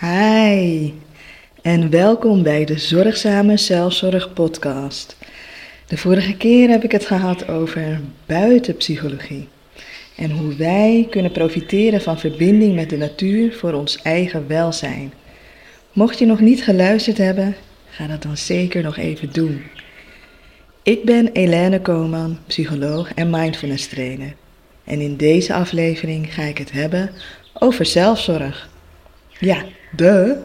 Hi en welkom bij de Zorgzame Zelfzorg Podcast. De vorige keer heb ik het gehad over buitenpsychologie en hoe wij kunnen profiteren van verbinding met de natuur voor ons eigen welzijn. Mocht je nog niet geluisterd hebben, ga dat dan zeker nog even doen. Ik ben Elene Koman, psycholoog en mindfulness trainer. En in deze aflevering ga ik het hebben over zelfzorg. Ja, de.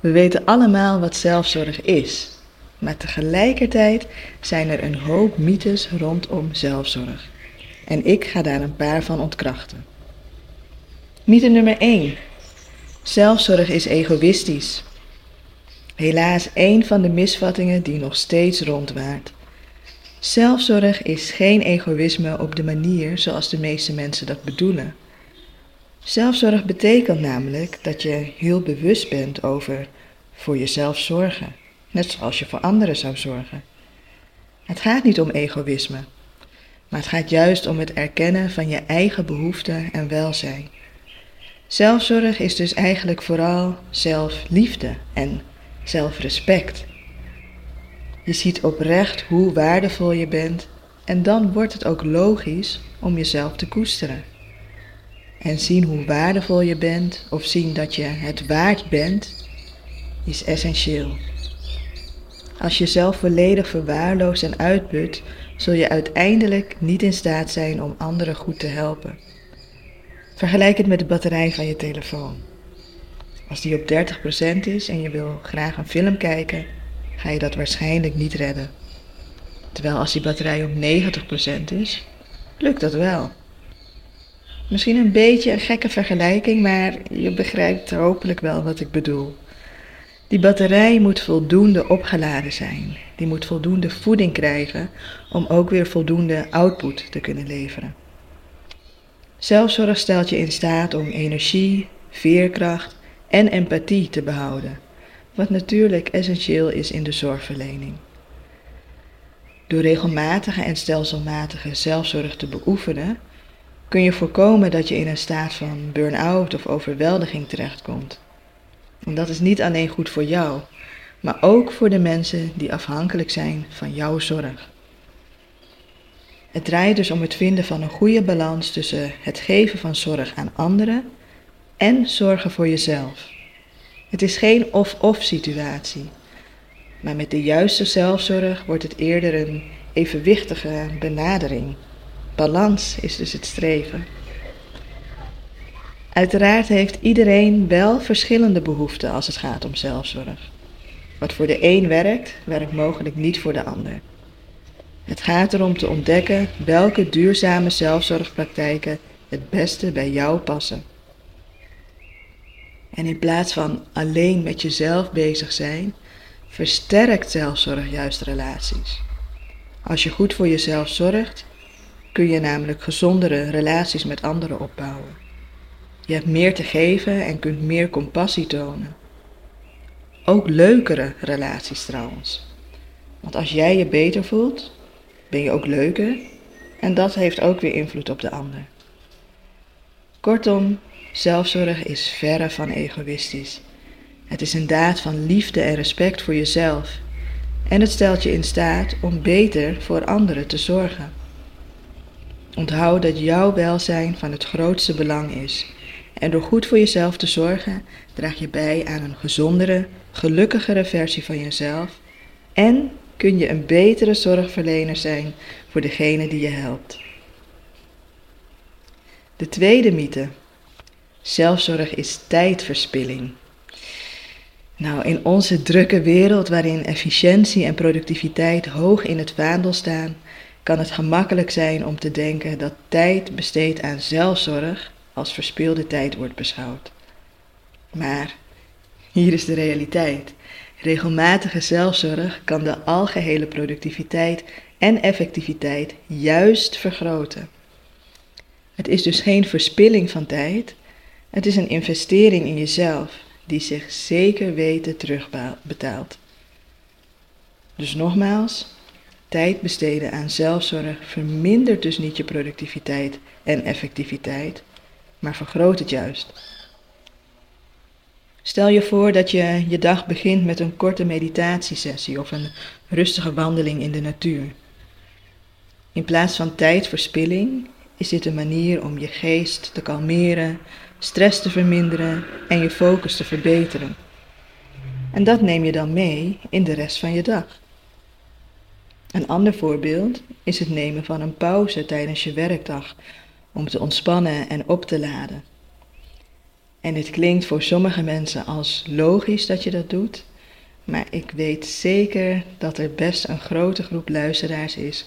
We weten allemaal wat zelfzorg is. Maar tegelijkertijd zijn er een hoop mythes rondom zelfzorg. En ik ga daar een paar van ontkrachten. Mythe nummer 1. Zelfzorg is egoïstisch. Helaas een van de misvattingen die nog steeds rondwaart. Zelfzorg is geen egoïsme op de manier zoals de meeste mensen dat bedoelen. Zelfzorg betekent namelijk dat je heel bewust bent over voor jezelf zorgen, net zoals je voor anderen zou zorgen. Het gaat niet om egoïsme, maar het gaat juist om het erkennen van je eigen behoeften en welzijn. Zelfzorg is dus eigenlijk vooral zelfliefde en zelfrespect. Je ziet oprecht hoe waardevol je bent en dan wordt het ook logisch om jezelf te koesteren. En zien hoe waardevol je bent of zien dat je het waard bent, is essentieel. Als je zelf volledig verwaarloost en uitput, zul je uiteindelijk niet in staat zijn om anderen goed te helpen. Vergelijk het met de batterij van je telefoon. Als die op 30% is en je wil graag een film kijken, ga je dat waarschijnlijk niet redden. Terwijl als die batterij op 90% is, lukt dat wel. Misschien een beetje een gekke vergelijking, maar je begrijpt hopelijk wel wat ik bedoel. Die batterij moet voldoende opgeladen zijn. Die moet voldoende voeding krijgen om ook weer voldoende output te kunnen leveren. Zelfzorg stelt je in staat om energie, veerkracht en empathie te behouden, wat natuurlijk essentieel is in de zorgverlening. Door regelmatige en stelselmatige zelfzorg te beoefenen, kun je voorkomen dat je in een staat van burn-out of overweldiging terechtkomt. En dat is niet alleen goed voor jou, maar ook voor de mensen die afhankelijk zijn van jouw zorg. Het draait dus om het vinden van een goede balans tussen het geven van zorg aan anderen en zorgen voor jezelf. Het is geen of-of situatie, maar met de juiste zelfzorg wordt het eerder een evenwichtige benadering. Balans is dus het streven. Uiteraard heeft iedereen wel verschillende behoeften als het gaat om zelfzorg. Wat voor de een werkt, werkt mogelijk niet voor de ander. Het gaat erom te ontdekken welke duurzame zelfzorgpraktijken het beste bij jou passen. En in plaats van alleen met jezelf bezig zijn, versterkt zelfzorg juist relaties. Als je goed voor jezelf zorgt, kun je namelijk gezondere relaties met anderen opbouwen. Je hebt meer te geven en kunt meer compassie tonen. Ook leukere relaties trouwens. Want als jij je beter voelt, ben je ook leuker en dat heeft ook weer invloed op de ander. Kortom, zelfzorg is verre van egoïstisch. Het is een daad van liefde en respect voor jezelf en het stelt je in staat om beter voor anderen te zorgen. Onthoud dat jouw welzijn van het grootste belang is. En door goed voor jezelf te zorgen, draag je bij aan een gezondere, gelukkigere versie van jezelf. En kun je een betere zorgverlener zijn voor degene die je helpt. De tweede mythe. Zelfzorg is tijdverspilling. Nou, in onze drukke wereld waarin efficiëntie en productiviteit hoog in het vaandel staan, kan het gemakkelijk zijn om te denken dat tijd besteed aan zelfzorg als verspilde tijd wordt beschouwd. Maar hier is de realiteit. Regelmatige zelfzorg kan de algehele productiviteit en effectiviteit juist vergroten. Het is dus geen verspilling van tijd, het is een investering in jezelf die zich zeker weten terugbetaalt. Dus nogmaals, tijd besteden aan zelfzorg vermindert dus niet je productiviteit en effectiviteit, maar vergroot het juist. Stel je voor dat je je dag begint met een korte meditatiesessie of een rustige wandeling in de natuur. In plaats van tijdverspilling is dit een manier om je geest te kalmeren, stress te verminderen en je focus te verbeteren. En dat neem je dan mee in de rest van je dag. Een ander voorbeeld is het nemen van een pauze tijdens je werkdag om te ontspannen en op te laden. En het klinkt voor sommige mensen als logisch dat je dat doet, maar ik weet zeker dat er best een grote groep luisteraars is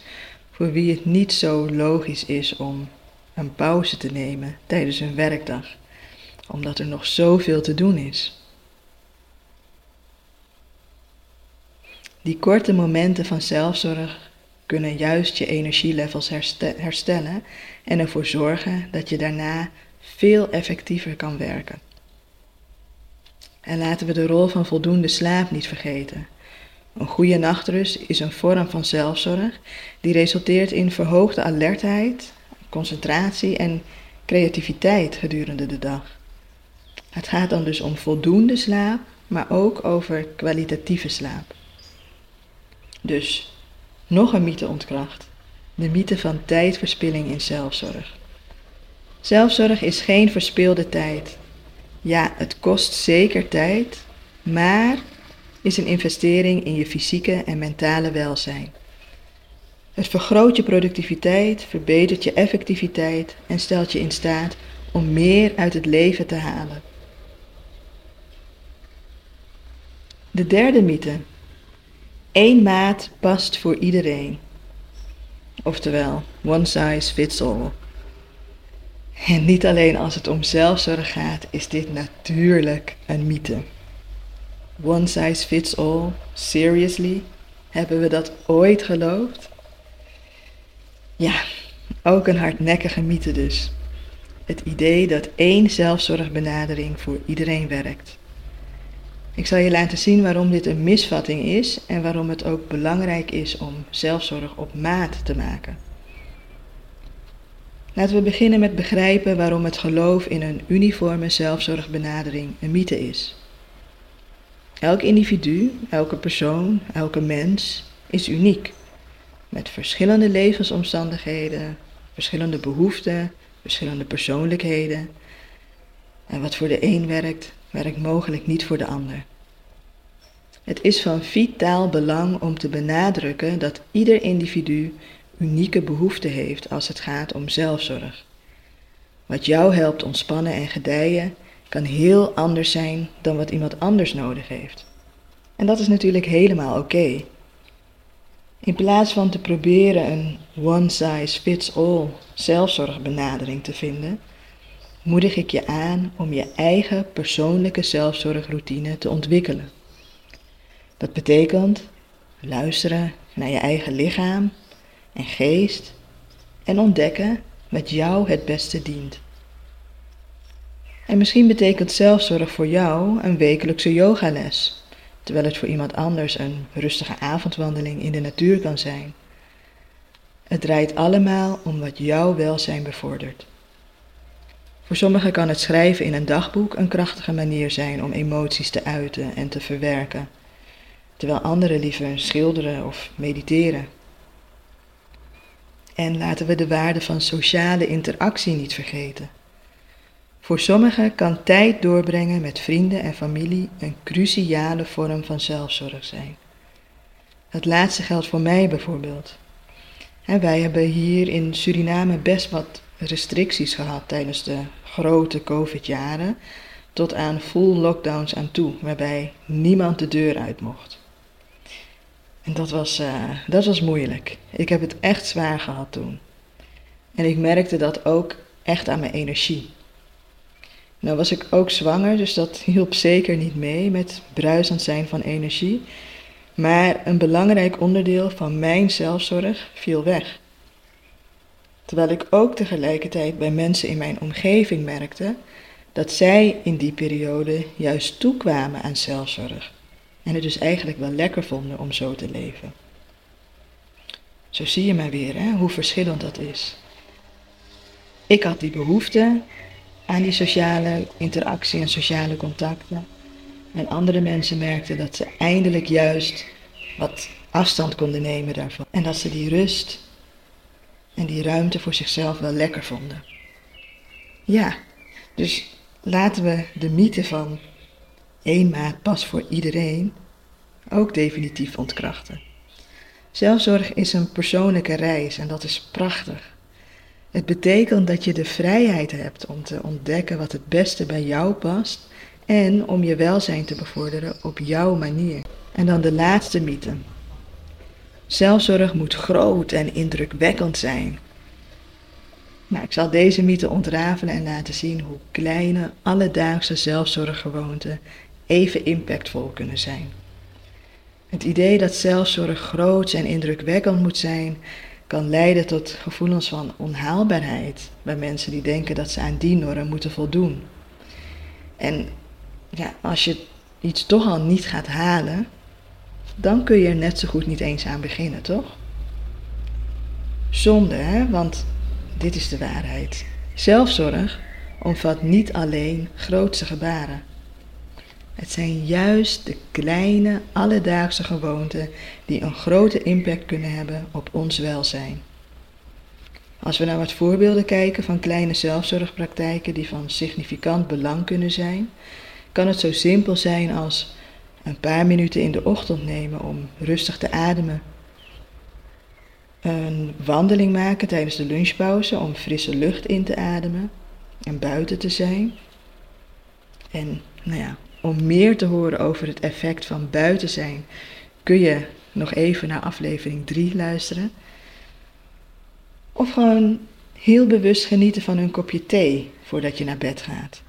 voor wie het niet zo logisch is om een pauze te nemen tijdens hun werkdag, omdat er nog zoveel te doen is. Die korte momenten van zelfzorg kunnen juist je energielevels herstellen en ervoor zorgen dat je daarna veel effectiever kan werken. En laten we de rol van voldoende slaap niet vergeten. Een goede nachtrust is een vorm van zelfzorg die resulteert in verhoogde alertheid, concentratie en creativiteit gedurende de dag. Het gaat dan dus om voldoende slaap, maar ook over kwalitatieve slaap. Dus nog een mythe ontkracht: de mythe van tijdverspilling in zelfzorg. Zelfzorg is geen verspilde tijd. Ja, het kost zeker tijd, maar is een investering in je fysieke en mentale welzijn. Het vergroot je productiviteit, verbetert je effectiviteit en stelt je in staat om meer uit het leven te halen. De derde mythe. Eén maat past voor iedereen. Oftewel, one size fits all. En niet alleen als het om zelfzorg gaat, is dit natuurlijk een mythe. One size fits all, seriously? Hebben we dat ooit geloofd? Ja, ook een hardnekkige mythe dus. Het idee dat één zelfzorgbenadering voor iedereen werkt. Ik zal je laten zien waarom dit een misvatting is en waarom het ook belangrijk is om zelfzorg op maat te maken. Laten we beginnen met begrijpen waarom het geloof in een uniforme zelfzorgbenadering een mythe is. Elk individu, elke persoon, elke mens is uniek, met verschillende levensomstandigheden, verschillende behoeften, verschillende persoonlijkheden. En wat voor de een werkt, werkt mogelijk niet voor de ander. Het is van vitaal belang om te benadrukken dat ieder individu unieke behoeften heeft als het gaat om zelfzorg. Wat jou helpt ontspannen en gedijen kan heel anders zijn dan wat iemand anders nodig heeft. En dat is natuurlijk helemaal oké. In plaats van te proberen een one size fits all zelfzorgbenadering te vinden, moedig ik je aan om je eigen persoonlijke zelfzorgroutine te ontwikkelen. Dat betekent luisteren naar je eigen lichaam en geest en ontdekken wat jou het beste dient. En misschien betekent zelfzorg voor jou een wekelijkse yogales, terwijl het voor iemand anders een rustige avondwandeling in de natuur kan zijn. Het draait allemaal om wat jouw welzijn bevordert. Voor sommigen kan het schrijven in een dagboek een krachtige manier zijn om emoties te uiten en te verwerken, terwijl anderen liever schilderen of mediteren. En laten we de waarde van sociale interactie niet vergeten. Voor sommigen kan tijd doorbrengen met vrienden en familie een cruciale vorm van zelfzorg zijn. Het laatste geldt voor mij bijvoorbeeld. En wij hebben hier in Suriname best wat restricties gehad tijdens de grote COVID-jaren, tot aan full lockdowns aan toe, waarbij niemand de deur uit mocht. En dat was, uh, dat was moeilijk. Ik heb het echt zwaar gehad toen. En ik merkte dat ook echt aan mijn energie. Nou was ik ook zwanger, dus dat hielp zeker niet mee met bruisend zijn van energie. Maar een belangrijk onderdeel van mijn zelfzorg viel weg. Terwijl ik ook tegelijkertijd bij mensen in mijn omgeving merkte dat zij in die periode juist toekwamen aan zelfzorg. En het dus eigenlijk wel lekker vonden om zo te leven. Zo zie je maar weer hè, hoe verschillend dat is. Ik had die behoefte aan die sociale interactie en sociale contacten. En andere mensen merkten dat ze eindelijk juist wat afstand konden nemen daarvan. En dat ze die rust en die ruimte voor zichzelf wel lekker vonden. Ja, dus laten we de mythe van één maat pas voor iedereen ook definitief ontkrachten. Zelfzorg is een persoonlijke reis en dat is prachtig. Het betekent dat je de vrijheid hebt om te ontdekken wat het beste bij jou past en om je welzijn te bevorderen op jouw manier. En dan de laatste mythe. Zelfzorg moet groot en indrukwekkend zijn. Nou, ik zal deze mythe ontrafelen en laten zien hoe kleine, alledaagse zelfzorggewoonten even impactvol kunnen zijn. Het idee dat zelfzorg groot en indrukwekkend moet zijn, kan leiden tot gevoelens van onhaalbaarheid bij mensen die denken dat ze aan die norm moeten voldoen. En ja, als je iets toch al niet gaat halen, dan kun je er net zo goed niet eens aan beginnen, toch? Zonde, hè? Want dit is de waarheid. Zelfzorg omvat niet alleen grootse gebaren. Het zijn juist de kleine, alledaagse gewoonten die een grote impact kunnen hebben op ons welzijn. Als we naar wat voorbeelden kijken van kleine zelfzorgpraktijken die van significant belang kunnen zijn, kan het zo simpel zijn als een paar minuten in de ochtend nemen om rustig te ademen. Een wandeling maken tijdens de lunchpauze om frisse lucht in te ademen en buiten te zijn. En nou ja, om meer te horen over het effect van buiten zijn, kun je nog even naar aflevering 3 luisteren. Of gewoon heel bewust genieten van een kopje thee voordat je naar bed gaat.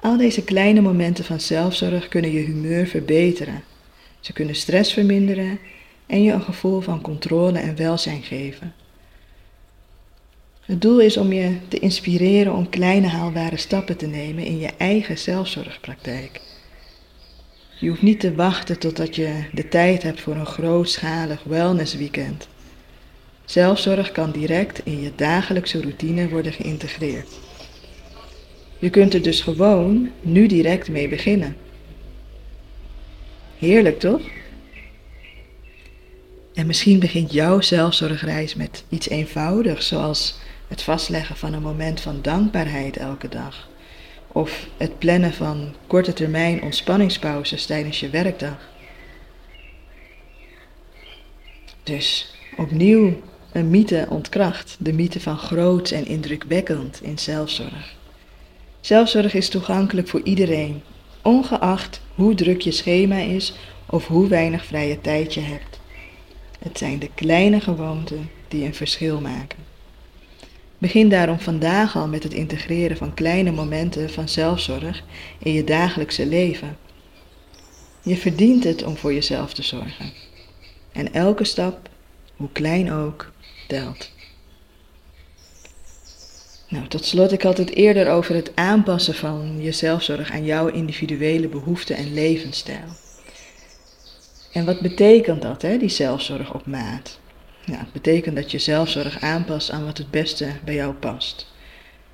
Al deze kleine momenten van zelfzorg kunnen je humeur verbeteren. Ze kunnen stress verminderen en je een gevoel van controle en welzijn geven. Het doel is om je te inspireren om kleine haalbare stappen te nemen in je eigen zelfzorgpraktijk. Je hoeft niet te wachten totdat je de tijd hebt voor een grootschalig wellnessweekend. Zelfzorg kan direct in je dagelijkse routine worden geïntegreerd. Je kunt er dus gewoon nu direct mee beginnen. Heerlijk toch? En misschien begint jouw zelfzorgreis met iets eenvoudigs, zoals het vastleggen van een moment van dankbaarheid elke dag. Of het plannen van korte termijn ontspanningspauzes tijdens je werkdag. Dus opnieuw een mythe ontkracht, de mythe van groot en indrukwekkend in zelfzorg. Zelfzorg is toegankelijk voor iedereen, ongeacht hoe druk je schema is of hoe weinig vrije tijd je hebt. Het zijn de kleine gewoonten die een verschil maken. Begin daarom vandaag al met het integreren van kleine momenten van zelfzorg in je dagelijkse leven. Je verdient het om voor jezelf te zorgen. En elke stap, hoe klein ook, telt. Nou, tot slot, ik had het eerder over het aanpassen van je zelfzorg aan jouw individuele behoeften en levensstijl. En wat betekent dat, hè, die zelfzorg op maat? Het betekent dat je zelfzorg aanpast aan wat het beste bij jou past.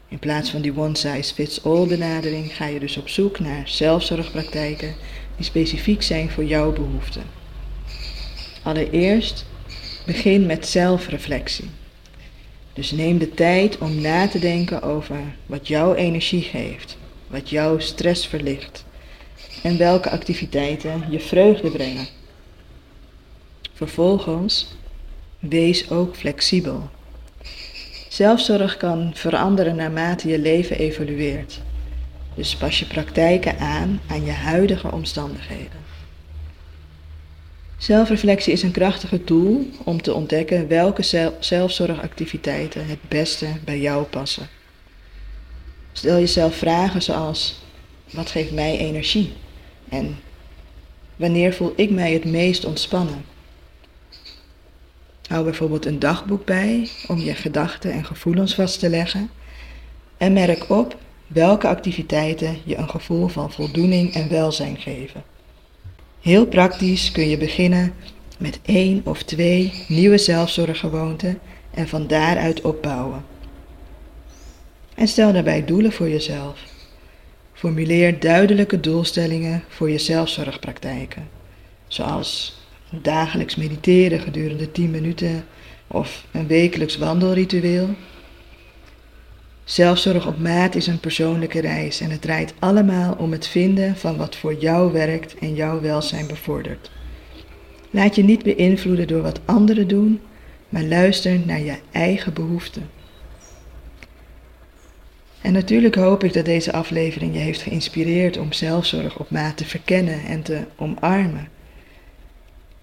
In plaats van die one size fits all benadering ga je dus op zoek naar zelfzorgpraktijken die specifiek zijn voor jouw behoeften. Allereerst begin met zelfreflectie. Dus neem de tijd om na te denken over wat jouw energie geeft, wat jouw stress verlicht en welke activiteiten je vreugde brengen. Vervolgens Wees ook flexibel. Zelfzorg kan veranderen naarmate je leven evolueert. Dus pas je praktijken aan aan je huidige omstandigheden. Zelfreflectie is een krachtige tool om te ontdekken welke zelfzorgactiviteiten het beste bij jou passen. Stel jezelf vragen zoals: wat geeft mij energie? En wanneer voel ik mij het meest ontspannen? Hou bijvoorbeeld een dagboek bij om je gedachten en gevoelens vast te leggen en merk op welke activiteiten je een gevoel van voldoening en welzijn geven. Heel praktisch kun je beginnen met één of twee nieuwe zelfzorggewoonten en van daaruit opbouwen. En stel daarbij doelen voor jezelf. Formuleer duidelijke doelstellingen voor je zelfzorgpraktijken, zoals dagelijks mediteren gedurende 10 minuten of een wekelijks wandelritueel. Zelfzorg op maat is een persoonlijke reis en het draait allemaal om het vinden van wat voor jou werkt en jouw welzijn bevordert. Laat je niet beïnvloeden door wat anderen doen, maar luister naar je eigen behoeften. En natuurlijk hoop ik dat deze aflevering je heeft geïnspireerd om zelfzorg op maat te verkennen en te omarmen.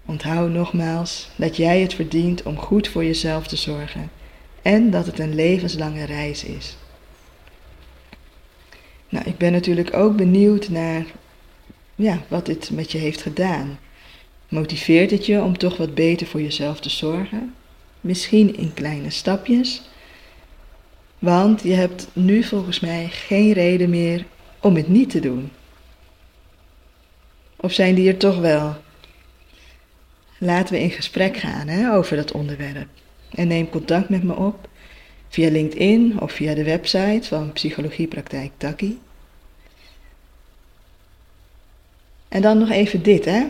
Onthoud nogmaals dat jij het verdient om goed voor jezelf te zorgen en dat het een levenslange reis is. Nou, ik ben natuurlijk ook benieuwd naar ja, wat dit met je heeft gedaan. Motiveert het je om toch wat beter voor jezelf te zorgen? Misschien in kleine stapjes. Want je hebt nu volgens mij geen reden meer om het niet te doen. Of zijn die er toch wel? Laten we in gesprek gaan hè, over dat onderwerp. En neem contact met me op via LinkedIn of via de website van Psychologiepraktijk Taki. En dan nog even dit, hè.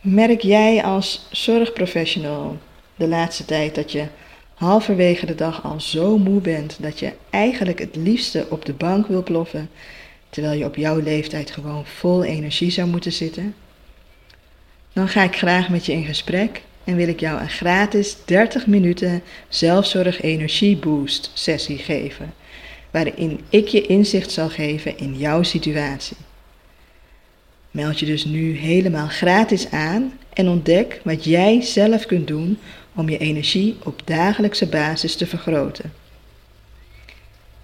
Merk jij als zorgprofessional de laatste tijd dat je halverwege de dag al zo moe bent dat je eigenlijk het liefste op de bank wil ploffen, terwijl je op jouw leeftijd gewoon vol energie zou moeten zitten? Dan ga ik graag met je in gesprek en wil ik jou een gratis 30 minuten zelfzorg energie boost sessie geven, waarin ik je inzicht zal geven in jouw situatie. Meld je dus nu helemaal gratis aan en ontdek wat jij zelf kunt doen om je energie op dagelijkse basis te vergroten.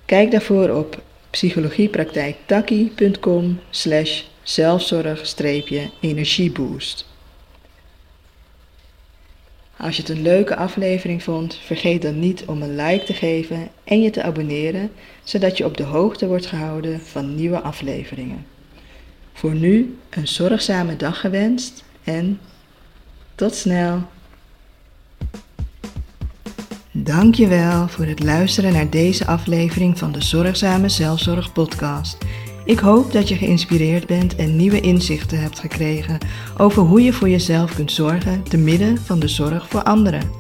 Kijk daarvoor op psychologiepraktijktaki.com slash zelfzorg-energieboost. Als je het een leuke aflevering vond, vergeet dan niet om een like te geven en je te abonneren, zodat je op de hoogte wordt gehouden van nieuwe afleveringen. Voor nu een zorgzame dag gewenst en tot snel. Dankjewel voor het luisteren naar deze aflevering van de Zorgzame Zelfzorg podcast. Ik hoop dat je geïnspireerd bent en nieuwe inzichten hebt gekregen over hoe je voor jezelf kunt zorgen te midden van de zorg voor anderen.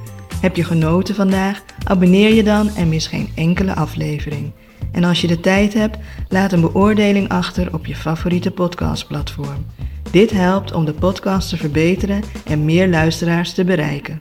Heb je genoten vandaag? Abonneer je dan en mis geen enkele aflevering. En als je de tijd hebt, laat een beoordeling achter op je favoriete podcastplatform. Dit helpt om de podcast te verbeteren en meer luisteraars te bereiken.